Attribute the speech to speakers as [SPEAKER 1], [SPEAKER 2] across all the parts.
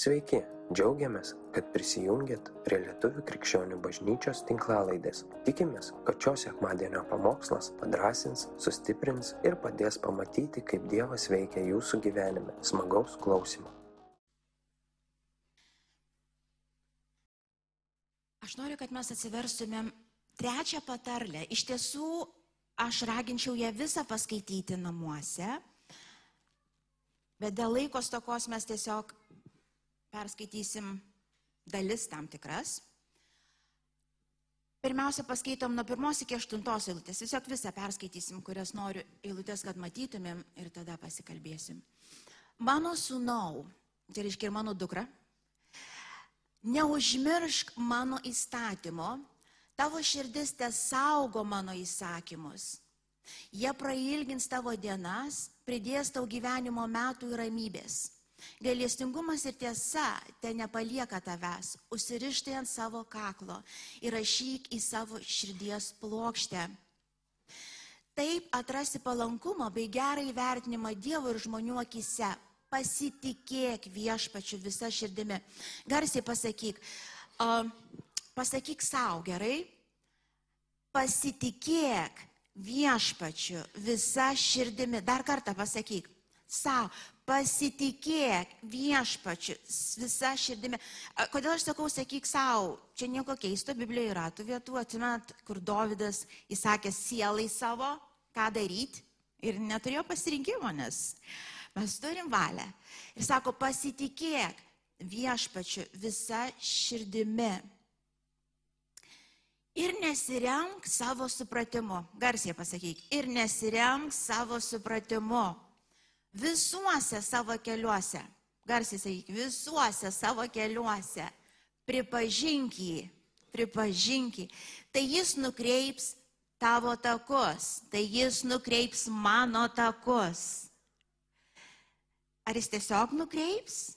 [SPEAKER 1] Sveiki, džiaugiamės, kad prisijungiat prie Lietuvų krikščionių bažnyčios tinklalaidės. Tikimės, kad šios sekmadienio pamokslas padrasins, sustiprins ir padės pamatyti, kaip Dievas veikia jūsų gyvenime. Smagaus klausimų.
[SPEAKER 2] Aš noriu, kad mes atsiverstumėm trečią patarlę. Iš tiesų, aš raginčiau ją visą paskaityti namuose, bet dėl laiko stokos mes tiesiog perskaitysim dalis tam tikras. Pirmiausia, paskaitom nuo pirmos iki aštuntos eilutės. Tiesiog visą perskaitysim, kurias noriu eilutės, kad matytumėm ir tada pasikalbėsim. Mano sūnau, tai reiškia ir mano dukra, neužmiršk mano įstatymo, tavo širdis te saugo mano įsakymus. Jie prailgins tavo dienas, pridės tau gyvenimo metų ir ramybės. Gailestingumas ir tiesa te nepalieka tavęs, užsirištai ant savo kaklo ir rašyk į savo širdies plokštę. Taip atrasi palankumą bei gerą įvertinimą Dievo ir žmonių akise. Pasitikėk viešpačiu visą širdimi. Garsiai pasakyk, uh, pasakyk savo gerai, pasitikėk viešpačiu visą širdimi. Dar kartą pasakyk, savo, pasitikėk viešpačiu visą širdimi. Kodėl aš sakau, sakyk savo, čia nieko keisto, Biblijoje yra tų vietų, atsimenat, kur Dovydas įsakė sielai savo, ką daryti ir neturėjo pasirinkimo, nes mes turim valią. Ir sako, pasitikėk viešpačiu visą širdimi. Ir nesiremk savo supratimu. Garsiai pasakyk. Ir nesiremk savo supratimu visuose savo keliuose, garsiai sakyk, visuose savo keliuose, pripažink jį, pripažink jį, tai jis nukreips tavo takus, tai jis nukreips mano takus. Ar jis tiesiog nukreips?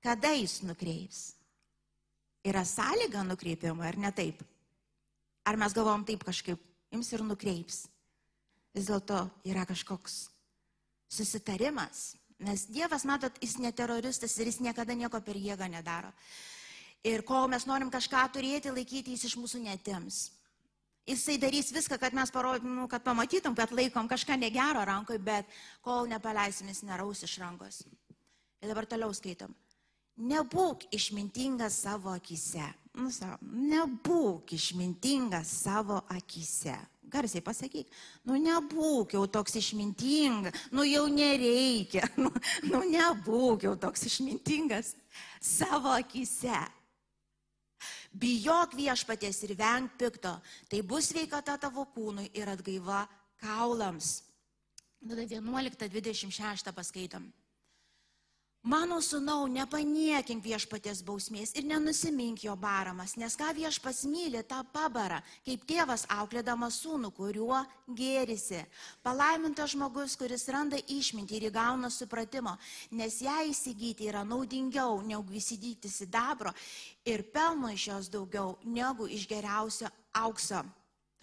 [SPEAKER 2] Kada jis nukreips? Yra sąlyga nukreipimo, ar ne taip? Ar mes galvom taip kažkaip, jums ir nukreips? Vis dėlto yra kažkoks susitarimas. Nes Dievas, matot, jis ne teroristas ir jis niekada nieko per jėgą nedaro. Ir kol mes norim kažką turėti, laikyti, jis iš mūsų netims. Jisai darys viską, kad mes parodym, nu, kad pamatytum, kad laikom kažką negero rankoje, bet kol nepaleisim, jis neraus iš rankos. Ir dabar toliau skaitom. Nebūk išmintingas savo akise. Nu, nebūk išmintingas savo akise garsiai pasakyk, nu nebūk jau toks išmintingas, nu jau nereikia, nu, nu nebūk jau toks išmintingas savo akise. Bijok viešpaties ir venk pikto, tai bus sveikata tavo kūnui ir atgaiva kaulams. Tada 11.26 paskaitom. Mano sunau, nepaniekink viešpatės bausmės ir nenusimink jo baramas, nes ką viešpas myli, tą pabara, kaip tėvas auklėdamas sūnų, kuriuo gėrisi. Palaimintas žmogus, kuris randa išmintį ir įgauna supratimo, nes ją įsigyti yra naudingiau negu įsigyti sidabro ir pelno iš jos daugiau negu iš geriausio aukso.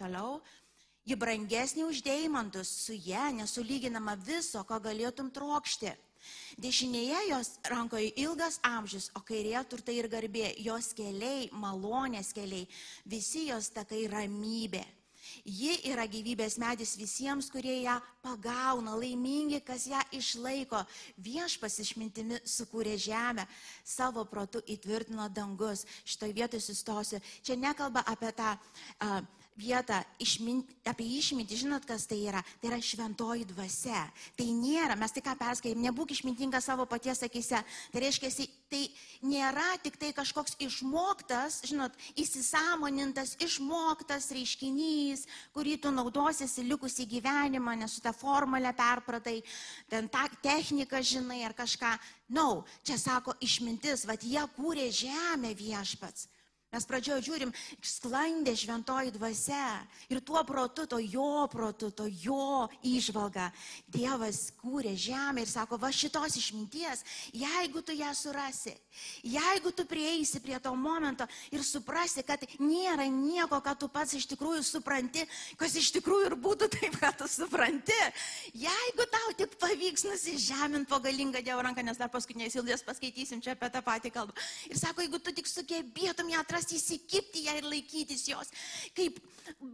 [SPEAKER 2] Toliau. Ji brangesnė už deimantus, su ją nesulyginama viso, ko galėtum trokšti. Dešinėje jos rankoje ilgas amžius, o kairėje turtai ir garbė, jos keliai, malonės keliai, visi jos takai ramybė. Ji yra gyvybės medis visiems, kurie ją pagauna, laimingi, kas ją išlaiko. Viešpas išmintimi sukūrė žemę, savo protu įtvirtino dangus. Šitoje vietoje sustosiu. Čia nekalba apie tą uh, vietą išmint, apie išmintį, žinot, kas tai yra? Tai yra šventoji dvasia. Tai nėra, mes tik ką perskaitėm, nebūk išmintingas savo paties akise. Tai reiškia, tai nėra tik tai kažkoks išmoktas, žinot, įsisamonintas, išmoktas reiškinys, kurį tu naudosiesi likusį gyvenimą, nes su tą formulę perpratai, ten tą techniką žinai ar kažką. Na, no, čia sako išmintis, vad jie kūrė žemę viešpats. Mes pradžioje žiūrim, sklandė šventoji dvasia ir tuo protu, to jo protu, to jo išvalga. Dievas kūrė žemę ir sako, va šitos išminties, jeigu tu ją surasi, jeigu tu prieisi prie to momento ir suprasi, kad nėra nieko, ką tu pats iš tikrųjų supranti, kas iš tikrųjų ir būtų taip, ką tu supranti, jeigu tau tik pavyks nusižeminti po galingą Dievo ranką, nes dar paskutiniais ilgės paskaitysim čia apie tą patį kalbą. Ir sako, jeigu tu tik sugebėtum ją atrasti, atrasti, įsikipti ją ir laikytis jos. Kaip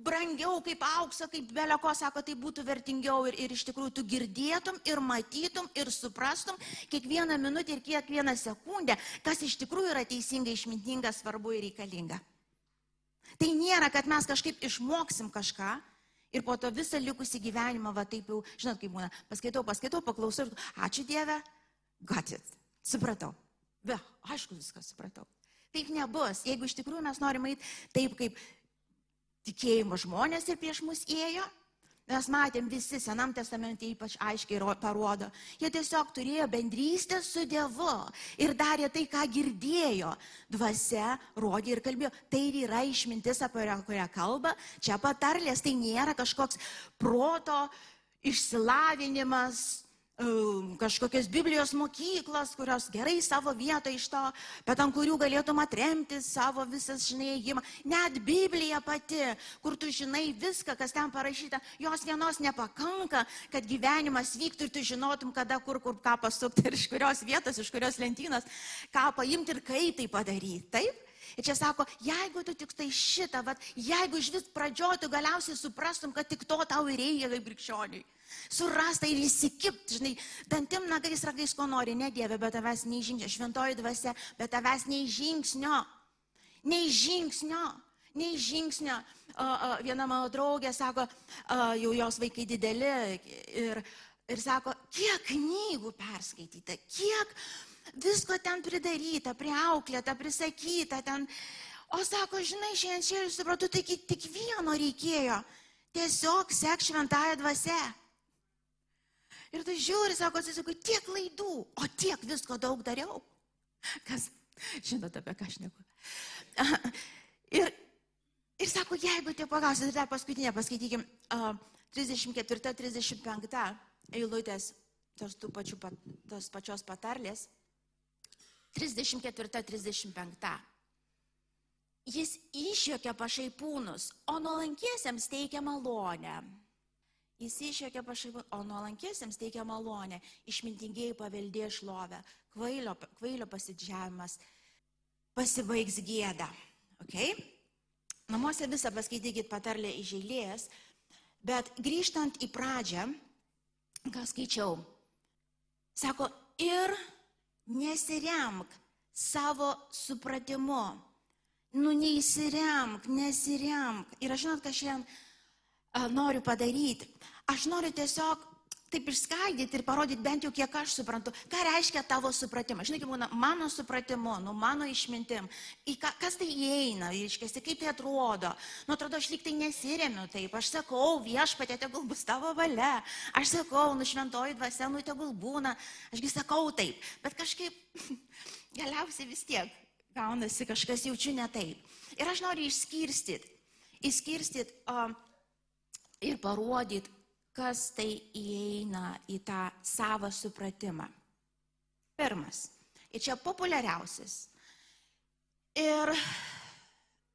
[SPEAKER 2] brangiau, kaip aukso, kaip beleko, sako, tai būtų vertingiau ir, ir iš tikrųjų tu girdėtum ir matytum ir suprastum kiekvieną minutę ir kiekvieną sekundę, kas iš tikrųjų yra teisinga, išmintinga, svarbu ir reikalinga. Tai nėra, kad mes kažkaip išmoksim kažką, Ir po to visą likusį gyvenimą, va taip jau, žinot, kaip būna, paskaitau, paskaitau, paklausau ir ačiū Dieve, gatit, supratau. Be, aišku, viską supratau. Taip nebus. Jeigu iš tikrųjų mes norime eiti taip, kaip tikėjimo žmonės ir prieš mus ėjo, mes matėm visi Senam testamente ypač aiškiai parodo. Jie tiesiog turėjo bendrystę su Dievu ir darė tai, ką girdėjo. Dvasia rodė ir kalbėjo. Tai ir yra išmintis, apie kurią kalba. Čia patarlės, tai nėra kažkoks proto išsilavinimas, Ehm, kažkokias Biblijos mokyklas, kurios gerai savo vietą iš to, bet ant kurių galėtum atremti savo visas žinėjimą. Net Biblija pati, kur tu žinai viską, kas ten parašyta, jos vienos nepakanka, kad gyvenimas vyktų ir tu žinotum, kada, kur, kur ką pasukti ir iš kurios vietos, iš kurios lentynos, ką paimti ir kaip tai padaryti. Taip? Ir čia sako, jeigu tu tik tai šitą, vat, jeigu iš vis pradžiotų galiausiai suprastum, kad tik to tau ir reikia kaip krikščioniui. Surasta ir įsikipt, žinai, dantim nagais ragais, ko nori, ne Dieve, bet tavęs nei žingsnio, šventoji dvasia, bet tavęs nei žingsnio, nei žingsnio, nei žingsnio. O, o, viena mano draugė sako, o, jau jos vaikai dideli ir, ir sako, kiek knygų perskaityta, kiek visko ten pridaryta, priauklėta, prisakyta ten. O sako, žinai, šiandien čia supratau, tai tik vieno reikėjo. Tiesiog sek šventąją dvasę. Ir tu žiūri, sako, atsisakau, tiek klaidų, o tiek visko daug dariau. Kas, žinote, apie ką aš neku. Ir, ir sako, jeigu tie pagausit, dar paskutinė, paskaitykim, uh, 34-35 eilutės tos, pačių, tos pačios patarlės. 34-35. Jis išjokia pašaipūnus, o nuolankiesiems teikia malonę. Jis išėkė pašaipų, o nuolankiesiems teikia malonę, išmintingieji paveldė šlovę, kvailio, kvailio pasidžiavimas pasibaigs gėda. Okay? Namuose visą paskaitykit patarlę iš eilės, bet grįžtant į pradžią, ką skaičiau, sako, ir nesiremk savo supratimu. Nu, neįsiremk, nesiremk. Ir aš žinot, ką šiandien noriu padaryti. Aš noriu tiesiog taip išskaidyti ir parodyti bent jau kiek aš suprantu, ką reiškia tavo supratimas. Žinai, būna mano supratimu, nu mano išmintim, į ką, kas tai įeina, iškesti, kaip tai atrodo. Nu, atrodo, aš lyg tai nesiremiu taip, aš sakau, viešpatė, tegul bus tavo valia, aš sakau, nu šventoji dvasia, nu tegul būna, ašgi sakau taip, bet kažkaip galiausiai vis tiek gaunasi kažkas jaučiu ne taip. Ir aš noriu išskirstyti, išskirstyti. Uh, ir parodyti, kas tai įeina į tą savo supratimą. Pirmas. Ir čia populiariausias. Ir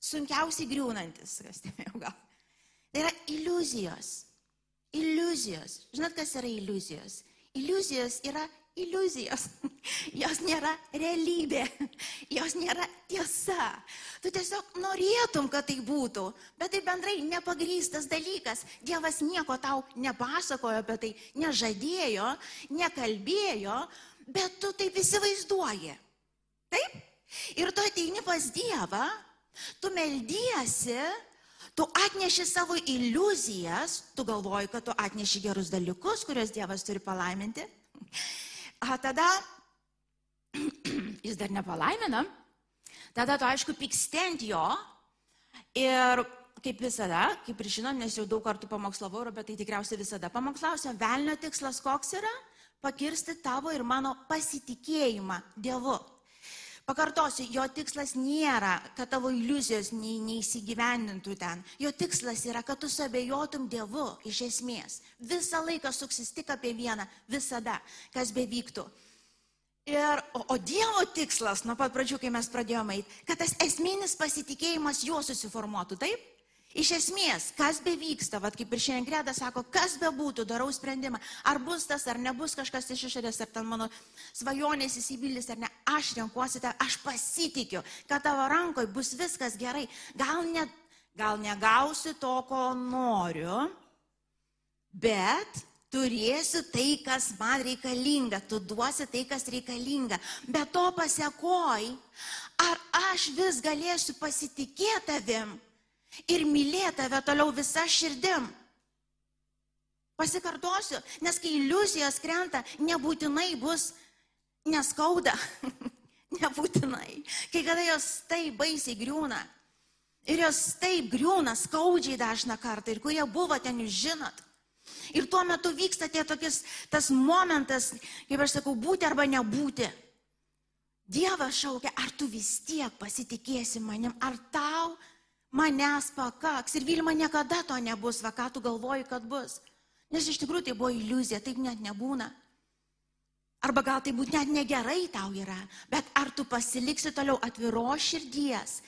[SPEAKER 2] sunkiausiai griūnantis, kas tėmėjau gal. Tai yra iliuzijos. Iliuzijos. Žinot, kas yra iliuzijos? Iliuzijos yra iliuzijos, jos nėra realybė, jos nėra tiesa. Tu tiesiog norėtum, kad tai būtų, bet tai bendrai nepagrystas dalykas. Dievas nieko tau nepasakojo apie tai, nežadėjo, nekalbėjo, bet tu taip įsivaizduoji. Taip? Ir tu ateini pas Dievą, tu meldiesi, tu atneši savo iliuzijas, tu galvoji, kad tu atneši gerus dalykus, kuriuos Dievas turi palaiminti. A tada jis dar nepalaimina, tada tu aišku pykstenti jo ir kaip visada, kaip ir žinom, nes jau daug kartų pamokslavau, bet tai tikriausiai visada pamokslausiu, velnio tikslas koks yra? Pakirsti tavo ir mano pasitikėjimą Dievu. Pakartosiu, jo tikslas nėra, kad tavo iliuzijos nei, neįsigyvendintų ten. Jo tikslas yra, kad tu suabejotum Dievu iš esmės. Visą laiką suksis tik apie vieną, visada, kas bevyktų. Ir, o, o Dievo tikslas, nuo pat pradžių, kai mes pradėjome eiti, kad tas esminis pasitikėjimas juo susiformuotų, taip? Iš esmės, kas bevyksta, vad kaip ir šiandien Greta sako, kas bebūtų, darau sprendimą, ar bus tas, ar nebus kažkas iš išorės, ar ten mano svajonės įsipildys, ar ne, aš renkuosi tą, aš pasitikiu, kad tavo rankoje bus viskas gerai. Gal, ne, gal negausi to, ko noriu, bet turėsiu tai, kas man reikalinga, tu duosi tai, kas reikalinga. Bet to pasiekoj, ar aš vis galėsiu pasitikėti tavim? Ir mylėti tave toliau visą širdim. Pasikartosiu, nes kai iliuzijos krenta, nebūtinai bus neskauda. nebūtinai. Kai kada jos taip baisiai griūna. Ir jos taip griūna skaudžiai dažną kartą. Ir kurie buvo ten, jūs žinot. Ir tuo metu vyksta tie tokis, tas momentas, kaip aš sakau, būti arba nebūti. Dievas šaukia, ar tu vis tiek pasitikėsi manim, ar tau manęs pakaks. Ir Vilma niekada to nebus, va ką tu galvoji, kad bus. Nes iš tikrųjų tai buvo iliuzija, taip net nebūna. Arba gal tai būt net negerai tau yra, bet ar tu pasiliksi toliau atviro širdies,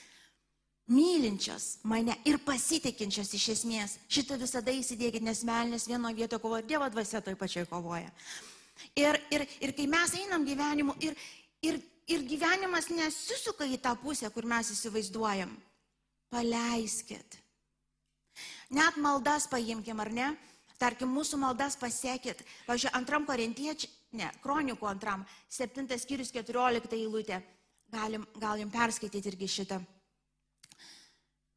[SPEAKER 2] mylinčios mane ir pasitikinčios iš esmės. Šitą visada įsidėkit, nes melnės vienoje vietoje kovoja, Dievo dvasia toje pačioje kovoja. Ir, ir, ir kai mes einam gyvenimu, ir, ir, ir gyvenimas nesisuka į tą pusę, kur mes įsivaizduojam paleiskit. Net maldas paimkim, ar ne? Tarkim, mūsų maldas pasiekit. Pavyzdžiui, antram korintiečiui, ne, kronikų antram, septintas skyrius, keturiolikta eilutė. Galim, galim perskaityti irgi šitą.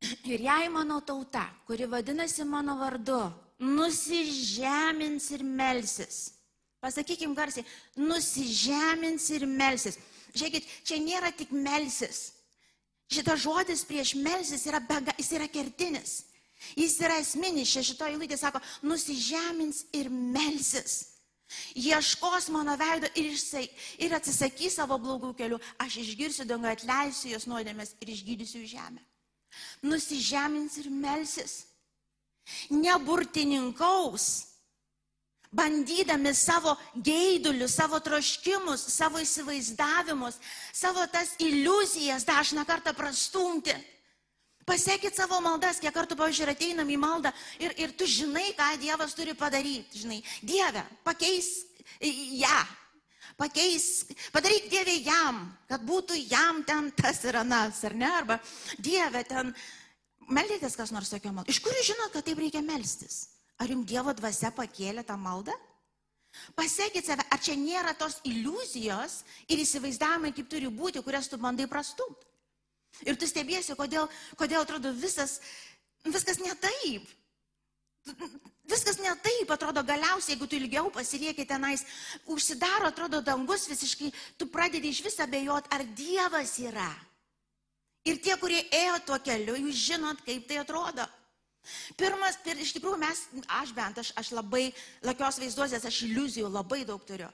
[SPEAKER 2] Ir jei mano tauta, kuri vadinasi mano vardu, nusižemins ir melsis. Pasakykim garsiai, nusižemins ir melsis. Žiūrėkit, čia nėra tik melsis. Šitas žodis prieš melsis yra, bega, jis yra kertinis. Jis yra esminis. Čia šitoje eilutėje sako, nusižemins ir melsis. Ieškos mano veido ir, išsai, ir atsisakys savo blogų kelių. Aš išgirsiu dangą, atleisiu jos nuodėmės ir išgydysiu žemę. Nusižemins ir melsis. Neburtininkaus bandydami savo geidulius, savo troškimus, savo įsivaizdavimus, savo tas iliuzijas dažną kartą prastumti. Pasiekit savo maldas, kiek kartų, pavyzdžiui, ateinam į maldą ir, ir tu žinai, ką Dievas turi padaryti. Žinai, Dieve, pakeis ją. Ja, pakeis, padaryk Dievė jam, kad būtų jam ten tas ir anas, ar ne? Arba Dieve ten, meldėtės kas nors tokio maldą. Iš kur jūs žinot, kad taip reikia melstis? Ar jums Dievo dvasia pakėlė tą maldą? Pasiekit save, ar čia nėra tos iliuzijos ir įsivaizdavimai, kaip turi būti, kurias tu bandai prastumti. Ir tu stebėsi, kodėl, kodėl atrodo visas, viskas ne taip. Viskas ne taip, atrodo galiausiai, jeigu tu ilgiau pasilieki tenais, užsidaro, atrodo dangus visiškai, tu pradedi iš visą bejot, ar Dievas yra. Ir tie, kurie ėjo tuo keliu, jūs žinot, kaip tai atrodo. Pirmas, pir, iš tikrųjų mes, aš bent, aš, aš labai, lakios vaizduosės, aš iliuzijų labai daug turiu.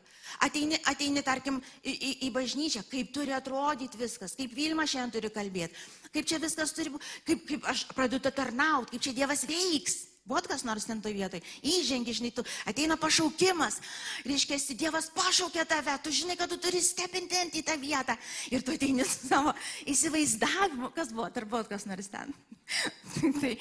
[SPEAKER 2] Ateini, ateini tarkim, į, į, į bažnyčią, kaip turi atrodyti viskas, kaip Vilma šiandien turi kalbėti, kaip čia viskas turi būti, kaip, kaip aš pradedu tarnauti, kaip čia Dievas veiks. Buvo kas nors ten toje vietoje. Įžengi, žinai, tu ateina pašaukimas. Reiškia, Dievas pašaukė tave, tu žinai, kad tu turi stepinti į tą vietą. Ir tu ateini su savo įsivaizdavimu, kas buvo, ar buvo kas nors ten. tai,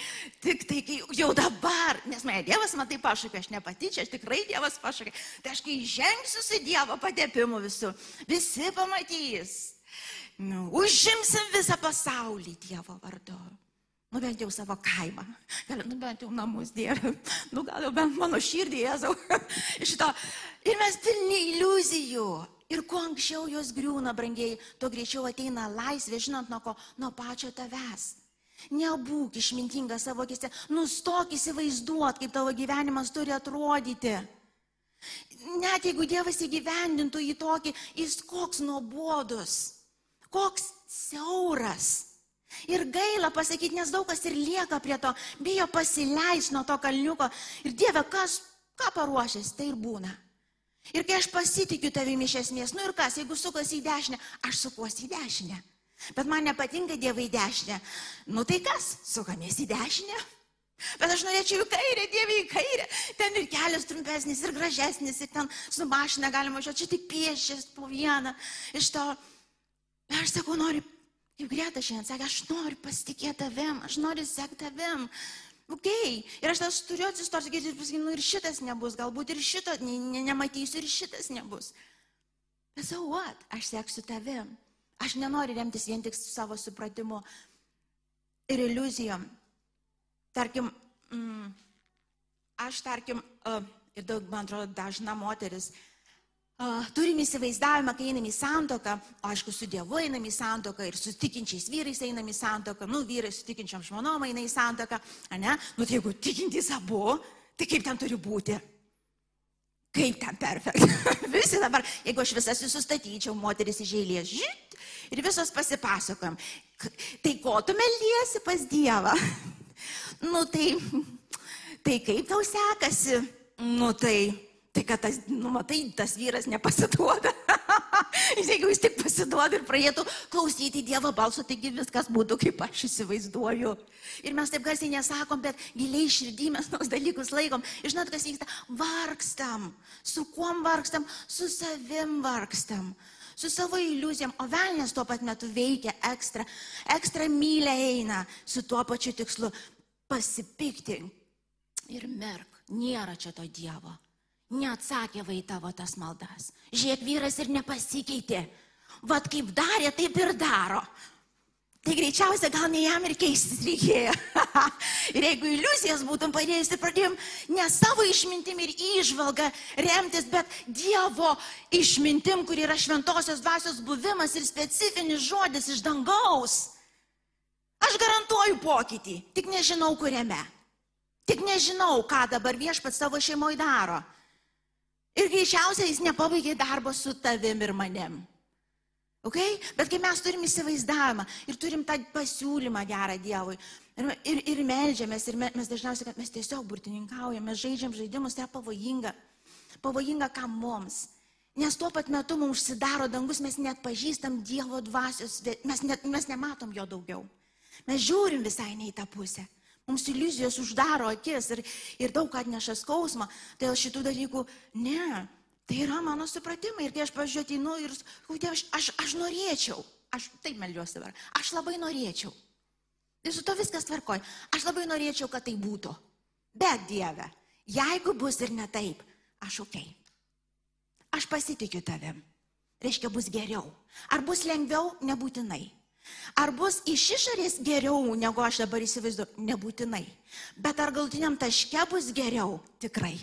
[SPEAKER 2] tik tai, jau dabar, nes mane Dievas man tai pašaukė, aš ne pati čia, aš tikrai Dievas pašaukė. Tai aš kai žengsiu su Dievo patepimu visų, visi pamatys. Nu, užimsim visą pasaulį Dievo vardu. Nu bent jau savo kaimą. Gal, nu bent jau namus Dieve. Nu gal jau bent mano širdį, Jėzau. Šito. Ir mes pilni iliuzijų. Ir kuo anksčiau jos griūna, brangiai, tuo greičiau ateina laisvė, žinant nuo ko, nuo pačio tavęs. Nebūk išmintinga savo akise, nustok įsivaizduot, kaip tavo gyvenimas turi atrodyti. Net jeigu Dievas įgyvendintų į tokį, jis koks nuobodus, koks siauras. Ir gaila pasakyti, nes daug kas ir lieka prie to, bijo pasileis nuo to kalniuko. Ir Dieve, kas, ką paruošęs, tai ir būna. Ir kai aš pasitikiu tavimi iš esmės, nu ir kas, jeigu sukasi į dešinę, aš sukuosi į dešinę. Bet man nepatinka dievai į dešinę. Nu tai kas, sukamės į dešinę. Bet aš norėčiau į kairę, dievai į kairę. Ten ir kelias trumpesnis, ir gražesnis, ir ten su mašina galima važiuoti, čia tik piešės po vieną. Iš to, aš sakau, noriu, kaip Greta šiandien sakė, aš noriu pasitikėti tavim, aš noriu sekti tavim. Ok, ir aš tas turiu atsistoti ir pasakyti, nu ir šitas nebus, galbūt ir šito ne, ne, nematysiu, ir šitas nebus. Bet so what, aš seksiu tavim. Aš nenoriu remtis vien tik savo supratimu ir iliuzijom. Tarkim, mm, aš tarkim, uh, ir daug, man atrodo, dažna moteris, uh, turim įsivaizdavimą, kai einam į santoką, o aišku, su Dievu einam į santoką ir su tikinčiais vyrais einam į santoką, nu, vyrai su tikinčiam žmonom eina į santoką, ne? Nu, tai jeigu tikintys abu, tai kaip ten turi būti? Kaip ten perfekt. Visi dabar, jeigu aš visas visus statyčiau, moteris iš eilės, žit, ir visos pasipasakojam. Tai ko tu meliesi pas Dievą? nu tai, tai kaip tau sekasi? Nu tai, tai kad tas, nu matai, tas vyras nepasiduoda. Jeigu jis tik pasiduoda ir pradėtų klausyti Dievo balso, taigi viskas būtų kaip aš įsivaizduoju. Ir mes taip garsiai nesakom, bet giliai širdį mes tos dalykus laikom. Žinot, kas vyksta? Vargstam. Su kuom vargstam? Su savim vargstam. Su savo iliuzijom. O velnės tuo pat metu veikia ekstra. Ekstra mylę eina su tuo pačiu tikslu. Pasipiktink ir merk. Nėra čia to Dievo. Neatsakė vai tavo tas maldas. Žiūrėk, vyras ir nepasikeitė. Vat kaip darė, taip ir daro. Tai greičiausia, gal ne jam ir keistis reikėjo. ir jeigu iliuzijas būtum padėjusi, pradėjom ne savo išmintim ir išvalgą remtis, bet Dievo išmintim, kur yra šventosios dvasios buvimas ir specifinis žodis iš dangaus. Aš garantuoju pokytį, tik nežinau kuriame. Tik nežinau, ką dabar viešpat savo šeimoje daro. Ir greičiausiai jis nepabaigė darbo su tavim ir manim. Okay? Bet kai mes turim įsivaizdavimą ir turim tą pasiūlymą gerą Dievui ir, ir, ir melžiamės, ir mes dažniausiai, kad mes tiesiog burtininkaujame, mes žaidžiam žaidimus, tai yra pavojinga. Pavojinga kam mums. Nes tuo pat metu mums užsidaro dangus, mes net pažįstam Dievo dvasios, mes, net, mes nematom jo daugiau. Mes žiūrim visai ne į tą pusę. Mums iliuzijos uždaro akis ir, ir daug atneša skausmą. Dėl šitų dalykų, ne, tai yra mano supratimai. Ir kai aš pažiūrėjau, ir aš, aš, aš norėčiau, aš taip melžiuosi dabar, aš labai norėčiau. Ir su to viskas tvarkoj. Aš labai norėčiau, kad tai būtų. Bet Dieve, jeigu bus ir ne taip, aš ok. Aš pasitikiu tavim. Reiškia, bus geriau. Ar bus lengviau? Nebūtinai. Ar bus iš išorės geriau, negu aš dabar įsivaizduoju? Nebūtinai. Bet ar galtiniam taške bus geriau? Tikrai.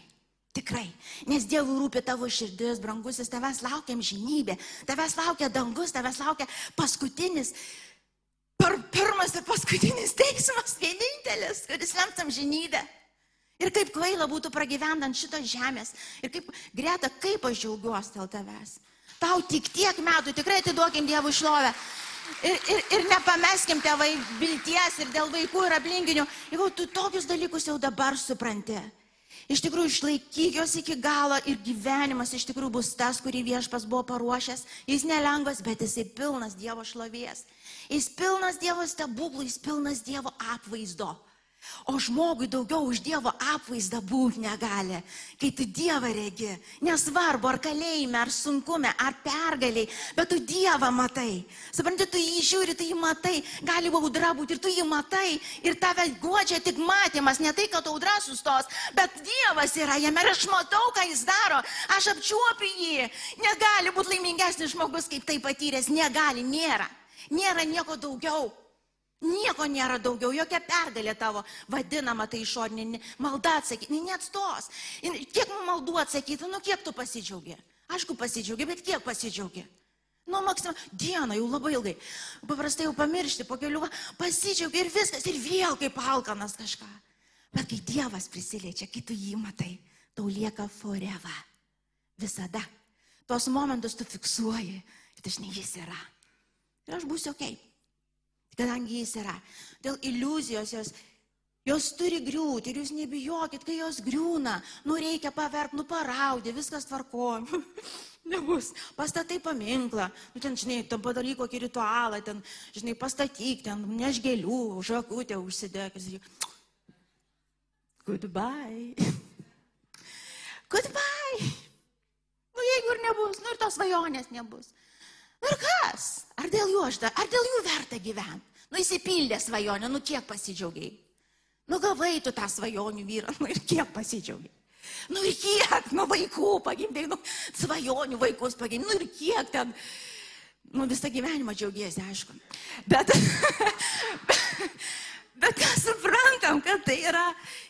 [SPEAKER 2] Tikrai. Nes Dievui rūpi tavo širdis, brangusis, tavęs laukia žinybė, tavęs laukia dangus, tavęs laukia paskutinis, per, pirmas ir paskutinis teismas, vienintelis, kuris lemtam žinybę. Ir kaip kvaila būtų pragyvendant šitos žemės. Ir kaip, Greta, kaip aš džiaugiuosi dėl tavęs. Tau tik tiek metų, tikrai atiduokim Dievui šlovę. Ir, ir, ir nepameskim tėvai vilties ir dėl vaikų ir aplinkinių. Jeigu tu tokius dalykus jau dabar supranti. Iš tikrųjų, išlaikyk juos iki galo ir gyvenimas iš tikrųjų bus tas, kurį viešpas buvo paruošęs. Jis nelengvas, bet jisai pilnas Dievo šlovės. Jis pilnas Dievo stebuklų, jis pilnas Dievo apvaizdo. O žmogui daugiau už Dievo apvaizdą būti negali. Kai tu Dievą regi, nesvarbu ar kalėjime, ar sunkume, ar pergaliai, bet tu Dievą matai. Supranti, tu jį žiūri, tu jį matai, gali audra būti ir tu jį matai. Ir tave godžia tik matymas, ne tai, kad audra sustos, bet Dievas yra jame ir aš matau, ką jis daro. Aš apčiuopiu jį. Negali būti laimingesnis žmogus, kaip tai patyręs. Negali, nėra. Nėra nieko daugiau. Nieko nėra daugiau, jokia pergalė tavo vadinama tai išorinė malda atsakyti, neatstos. Kiek maldų atsakyti, nu kiek tu pasidžiaugi? Aišku, pasidžiaugi, bet kiek pasidžiaugi? Nu, maksimum, dieną jau labai ilgai. Paprastai jau pamiršti, po kelių, pasidžiaugi ir viskas, ir vėl kaip alkanas kažką. Bet kai Dievas prisiliečia, kai tu jį matai, tau lieka forever. Visada. Tuos momentus tu fiksuoji, aš ne jis yra. Ir aš būsiu ok kadangi jis yra. Dėl iliuzijos jos, Jos turi griūti ir jūs nebijokit, kai jos griūna. Nu reikia paverk, nu paraudė, viskas tvarko. Nebus. Pastatai paminklą, nu ten, žinai, tam padaryk kokį ritualą, ten, žinai, pastatyk, ten neš gėlių, žakutę užsidėk. Goodbye. Goodbye. Nu jeigu ir nebus, nu ir tos svajonės nebus. Nu ir kas? Ar dėl jų aš dar, ar dėl jų verta gyventi? Nu įsipildė svajonė, nu kiek pasidžiaugiai. Nu gavai tu tą svajonių vyrą, nu ir kiek pasidžiaugiai. Nu ir kiek, nu vaikų pagimdai, nu svajonių vaikus pagimdai, nu ir kiek ten, nu visą gyvenimą džiaugiesi, aišku. Bet, bet mes suprantam, kad tai yra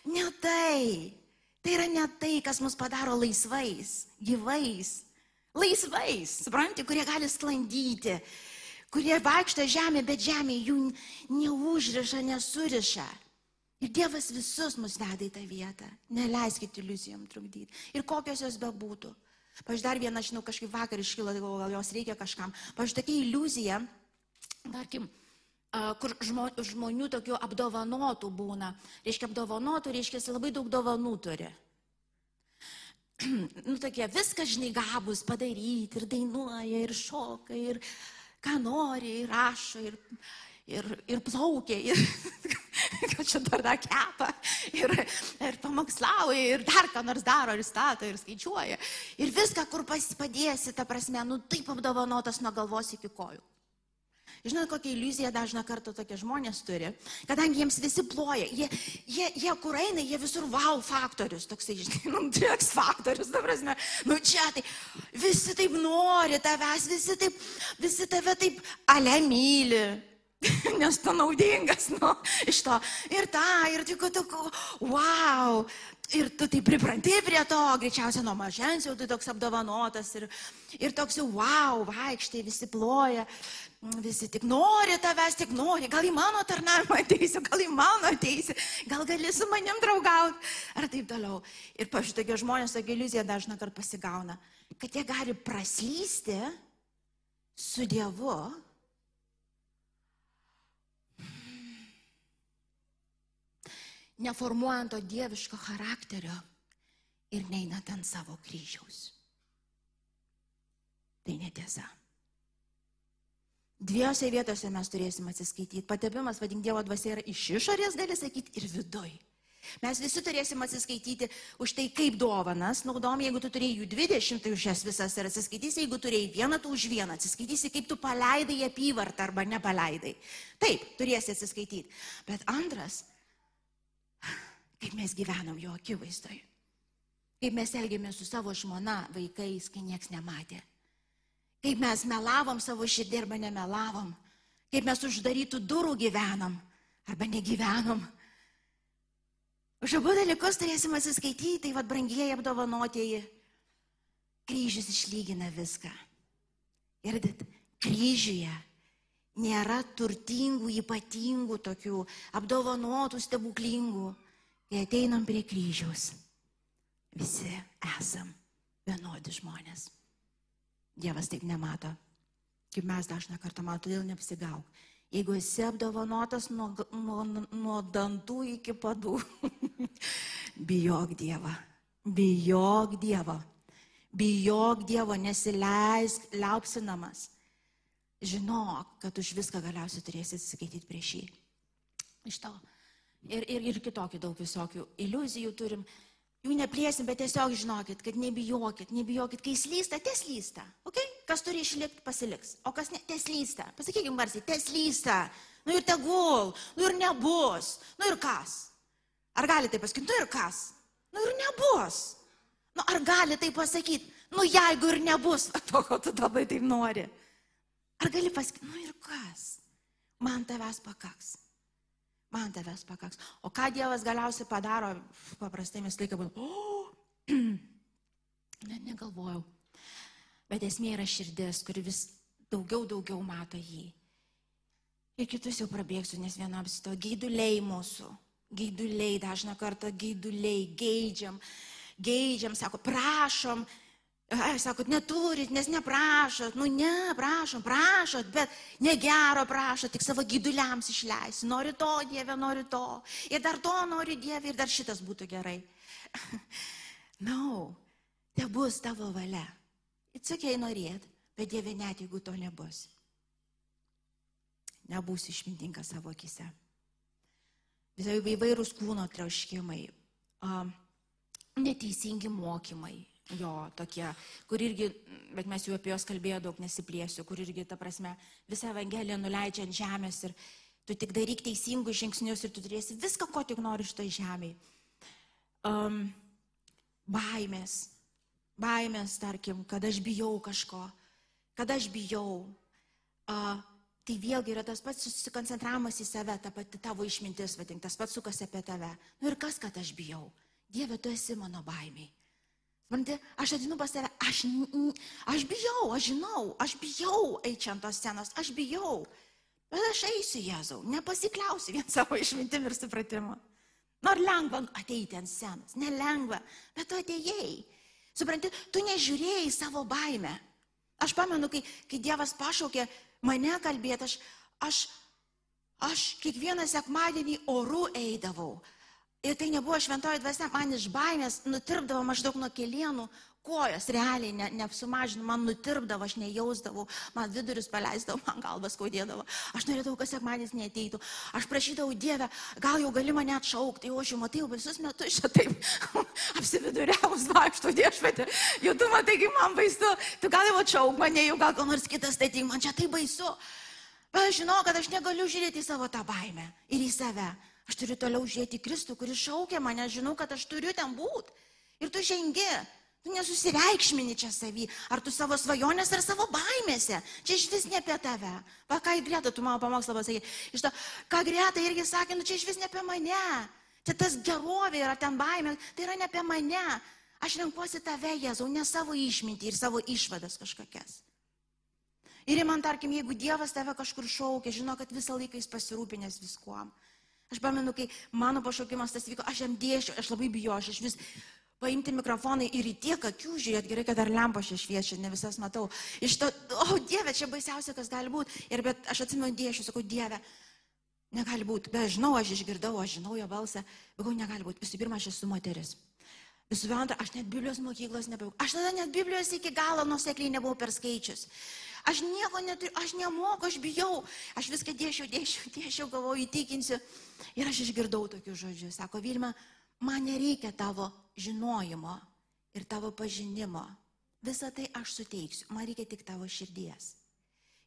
[SPEAKER 2] ne tai. Tai yra ne tai, kas mus padaro laisvais, gyvais, laisvais, supranti, kurie gali sklandyti, kurie vaikšto žemė, bet žemė jų neužriša, nesuriša. Ir Dievas visus mus veda į tą vietą. Neleiskit iliuzijom trukdyti. Ir kokios jos bebūtų. Pavyzdžiui, dar vieną, žinau, kažkaip vakar iškilo, gal jos reikia kažkam. Pavyzdžiui, tokia iliuzija, tarkim, kur žmonių tokių apdovanotų būna. Reiškia, apdovanotų, reiškia, labai daug dovanų turi. nu, tokie viską, žinai, gabus padaryti ir dainuoja, ir šoka, ir ką nori, ir rašo, ir, ir, ir plaukia, ir kad čia dar tą kepą, ir, ir pamokslauja, ir dar ką nors daro, ir stato, ir skaičiuoja. Ir viską, kur padėsi, ta prasme, nu taip apdovanotas nuo galvos iki kojų. Žinot, kokią iliuziją dažną kartą tokie žmonės turi, kadangi jiems visi ploja, jie, jie, jie kur eina, jie visur wow faktorius, toksai, žinai, nu, X faktorius, ta prasme, nu čia tai, visi taip nori tavęs, visi taip, visi tave taip ale myli, nes tu naudingas, nu, iš to. Ir tą, ir tik, tik, wow. Ir tu tai pripranti prie to, greičiausiai nuo mažens jau tu toks apdovanotas ir, ir toks jau, wow, vaikštai, visi ploja, visi tik nori tavęs, tik nori, gal į mano tarnavimą ateisi, gal į mano ateisi, gal gali su manim draugauti, ar taip toliau. Ir pašitokie žmonės tokia iliuzija dažna kart pasigauna, kad jie gali praslysti su Dievu neformuojant to dieviško charakterio ir neinant ant savo kryžiaus. Tai netiesa. Dviejose vietose mes turėsim atsiskaityti. Patepimas, vadink Dievo dvasia, yra iš išorės, gali sakyti, ir viduj. Mes visi turėsim atsiskaityti už tai, kaip dovanas naudom, jeigu tu turėjai jų 20, tai už jas visas ir atsiskaitysi, jeigu turėjai vieną, tu už vieną atsiskaitysi, kaip tu paleidai apyvartą arba nepaleidai. Taip, turėsi atsiskaityti. Bet antras, kaip mes gyvenam jo akivaizdoje. Kaip mes elgėmės su savo žmona, vaikais, kai nieks nematė. Kaip mes melavom savo širdį arba nemelavom. Kaip mes uždarytų durų gyvenam arba negyvenom. Už abu dalykus turėsim atsiskaityti, tai vad brangieji apdovanotieji. Kryžius išlygina viską. Ir kryžiuje nėra turtingų, ypatingų tokių, apdovanotų, stebuklingų. Kai ateinam prie kryžiaus, visi esam vienodi žmonės. Dievas taip nemato, kaip mes dažną kartą matom, todėl neapsigauk. Jeigu esi apdovanotas nuo, nuo, nuo dantų iki padų, bijok Dievą, bijok Dievą, bijok Dievo, nesileisk liaupsinamas. Žinok, kad už viską galiausiai turėsi atsiskaityti prieš jį. Iš to ir, ir, ir kitokių daug visokių iliuzijų turim. Jų neplėsim, bet tiesiog žinokit, kad nebijokit, nebijokit, kai slysta, teslysta. Okay? Kas turi išlikti, pasiliks. O kas ne, teslysta. Pasakykim garsiai, teslysta. Nu ir tegul, nu ir nebus. Nu ir kas? Ar gali tai pasakyti? Nu ir kas? Nu ir nebus. Nu ar gali tai pasakyti? Nu jeigu ir nebus, to, ko tu labai taip nori. Ar gali pasakyti, nu ir kas? Man tavęs pakaks man tavęs pakaks. O ką Dievas galiausiai padaro, paprastai mes laiką būdame, o, net negalvojau. Bet esmė yra širdis, kuri vis daugiau, daugiau mato jį. Ir kitus jau prabėgsiu, nes vienam sito gaiduliai mūsų. Gaiduliai, dažną kartą gaiduliai, geidžiam, geidžiam, sako, prašom, Ai, sakot, neturit, nes neprašot, nu ne, prašom, prašot, bet negero prašot, tik savo gyduliams išleisi. Nori to, Dieve, nori to. Ir dar to nori Dieve, ir dar šitas būtų gerai. Na, no, te bus tavo valia. Įtsakiai norėt, bet Dieve net jeigu to nebus. Nebūsi išmintingas savo akise. Visai įvairūs kūno troškimai, um, neteisingi mokymai, jo tokie, kur irgi, bet mes jau apie juos kalbėjome daug, nesiplėsiu, kur irgi, ta prasme, visą Evangeliją nuleidžia ant žemės ir tu tik daryk teisingus žingsnius ir tu turėsi viską, ko tik nori šitoj žemėje. Um, baimės, baimės, tarkim, kad aš bijau kažko, kad aš bijau. Uh, tai vėlgi yra tas pats susikoncentravimas į save, ta pati tavo išmintis, vadink, tas pats sukasi apie tave. Nu ir kas, kad aš bijau? Dieve, tu esi mano baimiai. Supranti, aš atinu pas tave, aš, aš bijau, aš žinau, aš bijau eiti ant tos scenos, aš bijau. Bet aš eisiu Jėzau, nepasikliausiu vien savo išmintim ir supratimu. Nors lengva ateiti ant scenos, nelengva, bet tu atėjai. Supranti, tu nežiūrėjai savo baimę. Aš pamenu, kai, kai Dievas pašaukė mane kalbėti, aš, aš, aš kiekvieną sekmadienį orų eidavau. Ir tai nebuvo šventoji dvasia, man iš baimės nutirpdavo maždaug nuo kelienų kojos, realiai ne, neapsumažinu, man nutirpdavo, aš nejausdavau, man vidurius paleisdavo, man galvas skaudėdavo, aš norėdavau, kad sekmanis neateitų, aš prašydavau Dievę, gal jau gali mane atšaukti, o aš jau matai, visus metus čia taip apsividuriavus vaikšto viešpatė, jau tu matai, kaip man baisu, tu gal jau atšauk mane, jau gal ką nors kitas statyk, man čia taip baisu. Bet aš žinau, kad aš negaliu žiūrėti į savo tą baimę ir į save. Aš turiu toliau žiūrėti Kristų, kuris šaukia mane, žinau, kad aš turiu ten būti. Ir tu žengi, tu nesusireikšmini čia savį, ar tu savo svajonės, ar savo baimėse. Čia iš vis ne apie tave. Va, ką Greta, tu mano pamokslą pasakė. Iš to, ką Greta irgi sakė, nu čia iš vis ne apie mane. Čia tas gerovė yra ten baimė, tai yra ne apie mane. Aš renkuosi tave, Jėzau, ne savo išmintį ir savo išvadas kažkokias. Ir man, tarkim, jeigu Dievas tave kažkur šaukia, žino, kad visą laiką jis pasirūpinęs viskuom. Aš pamenu, kai mano pašaukimas tas vyko, aš jam dėšiu, aš labai bijoju, aš vis paimti mikrofonai ir į tiek akių žiūrėt, gerai, kad dar lempos čia šviečia, ne visas matau. Iš to, o oh, Dieve, čia baisiausia, kas gali būti. Ir bet aš atsimenu dėšiu, sakau, Dieve, negali būti. Bet žinau, aš išgirdau, aš žinau jo balsą, bet negali būti. Visų pirma, aš esu moteris. Visų antra, aš net Biblijos mokyklos nebuvau. Aš tada net Biblijos iki galo nusekliai nebuvau perskaičius. Aš nieko neturiu, aš nemoku, aš bijau. Aš viską dėšiau, dėšiau, dėšiau, galvoju, įtikinsiu. Ir aš išgirdau tokius žodžius. Sako, Vilma, man nereikia tavo žinojimo ir tavo pažinimo. Visą tai aš suteiksiu. Man reikia tik tavo širdies.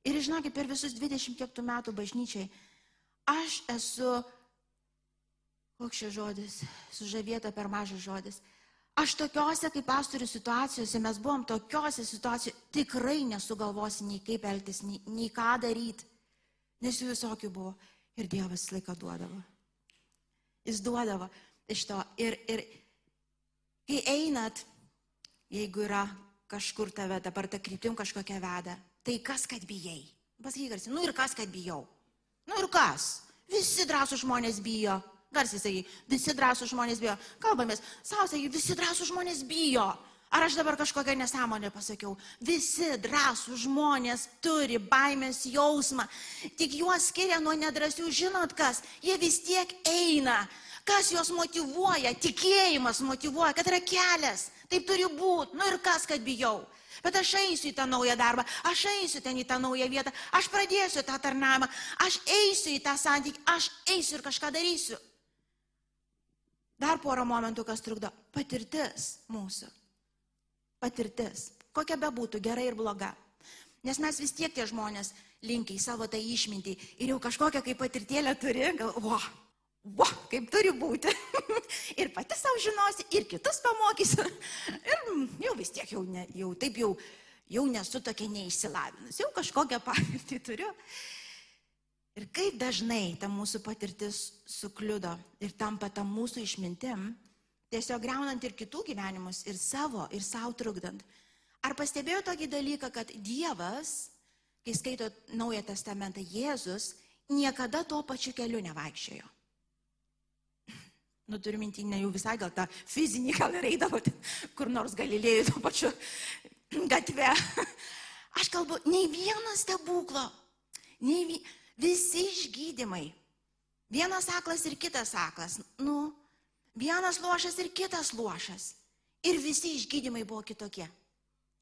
[SPEAKER 2] Ir žinokit, per visus 20 kiek metų bažnyčiai aš esu, koks šis žodis, sužavėta per mažas žodis, Aš tokiuose kaip pastorių situacijose, mes buvom tokiuose situacijose, tikrai nesugalvosi nei kaip elgtis, nei, nei ką daryti. Nes jų visokių buvo. Ir Dievas laiką duodavo. Jis duodavo iš to. Ir, ir kai einat, jeigu yra kažkur tave dabar ta kryptim kažkokia veda, tai kas, kad bijai? Pasakyk, garsiai, nu ir kas, kad bijau? Nu ir kas? Visi drąsų žmonės bijo. Garsiai sakai, visi drąsų žmonės bijo. Kalbamės, savo sakai, visi drąsų žmonės bijo. Ar aš dabar kažkokią nesąmonę pasakiau? Visi drąsų žmonės turi baimės jausmą. Tik juos skiria nuo nedrasių, žinot kas, jie vis tiek eina. Kas juos motivuoja? Tikėjimas motivuoja, kad yra kelias. Taip turi būti. Nu ir kas, kad bijau? Bet aš eisiu į tą naują darbą, aš eisiu ten į tą naują vietą, aš pradėsiu tą tarnavimą, aš eisiu į tą santykį, aš eisiu ir kažką darysiu. Dar porą momentų, kas trukdo. Patirtis mūsų. Patirtis. Kokia be būtų, gera ir bloga. Nes mes vis tiek tie žmonės linkiai savo tą išmintį ir jau kažkokią kaip patirtėlę turi, gal, wow, wow, kaip turi būti. ir pati savo žinosi, ir kitus pamokysi. ir jau vis tiek jau, ne, jau taip jau, jau nesu tokia neišsilavinus, jau kažkokią patirtį turiu. Ir kaip dažnai ta mūsų patirtis sukliudo ir tampa ta mūsų išmintim, tiesiog greunant ir kitų gyvenimus, ir savo, ir savo trukdant. Ar pastebėjo tokį dalyką, kad Dievas, kai skaito Naują Testamentą, Jėzus niekada tuo pačiu keliu nevaikščiojo? Nu, turiu minti, ne jau visai gal tą fizinį, gal ir eidavo kur nors galilėjai tuo pačiu gatve. Aš kalbu, nei vieno stebuklo, nei vi, visi išgydymai. Vienas aklas ir kitas aklas. Nu, vienas lošas ir kitas lošas. Ir visi išgydymai buvo kitokie.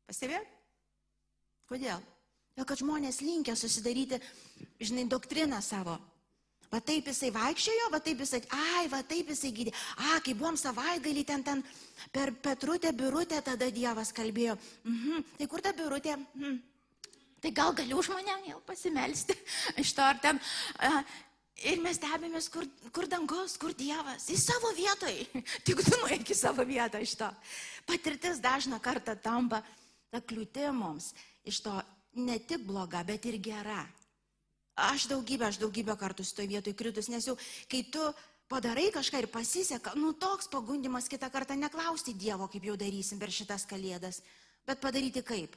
[SPEAKER 2] Pastebėjau? Kodėl? Dėl kad žmonės linkia susidaryti, žinai, doktriną savo. Va taip jisai vaikščiojo, va taip jisai, ai, va taip jisai gydė. A, kai buvom savaitgalį ten, ten per Petrutę, Birutę, tada Dievas kalbėjo. Mhm. Tai kur ta Birutė? Mhm. Tai gal galiu už mane jau pasimelsti iš to ar ten. Ir mes stebėmės, kur, kur dangus, kur Dievas. Į savo vietoj. Tik tu nueik į savo vietą iš to. Patirtis dažna kartą tampa ta kliūtimoms iš to ne tik bloga, bet ir gera. Aš daugybę, aš daugybę kartų su to vietoj kritus, nes jau kai tu padarai kažką ir pasiseka, nu toks pagundimas kitą kartą neklausti Dievo, kaip jau darysim per šitas kalėdas, bet padaryti kaip?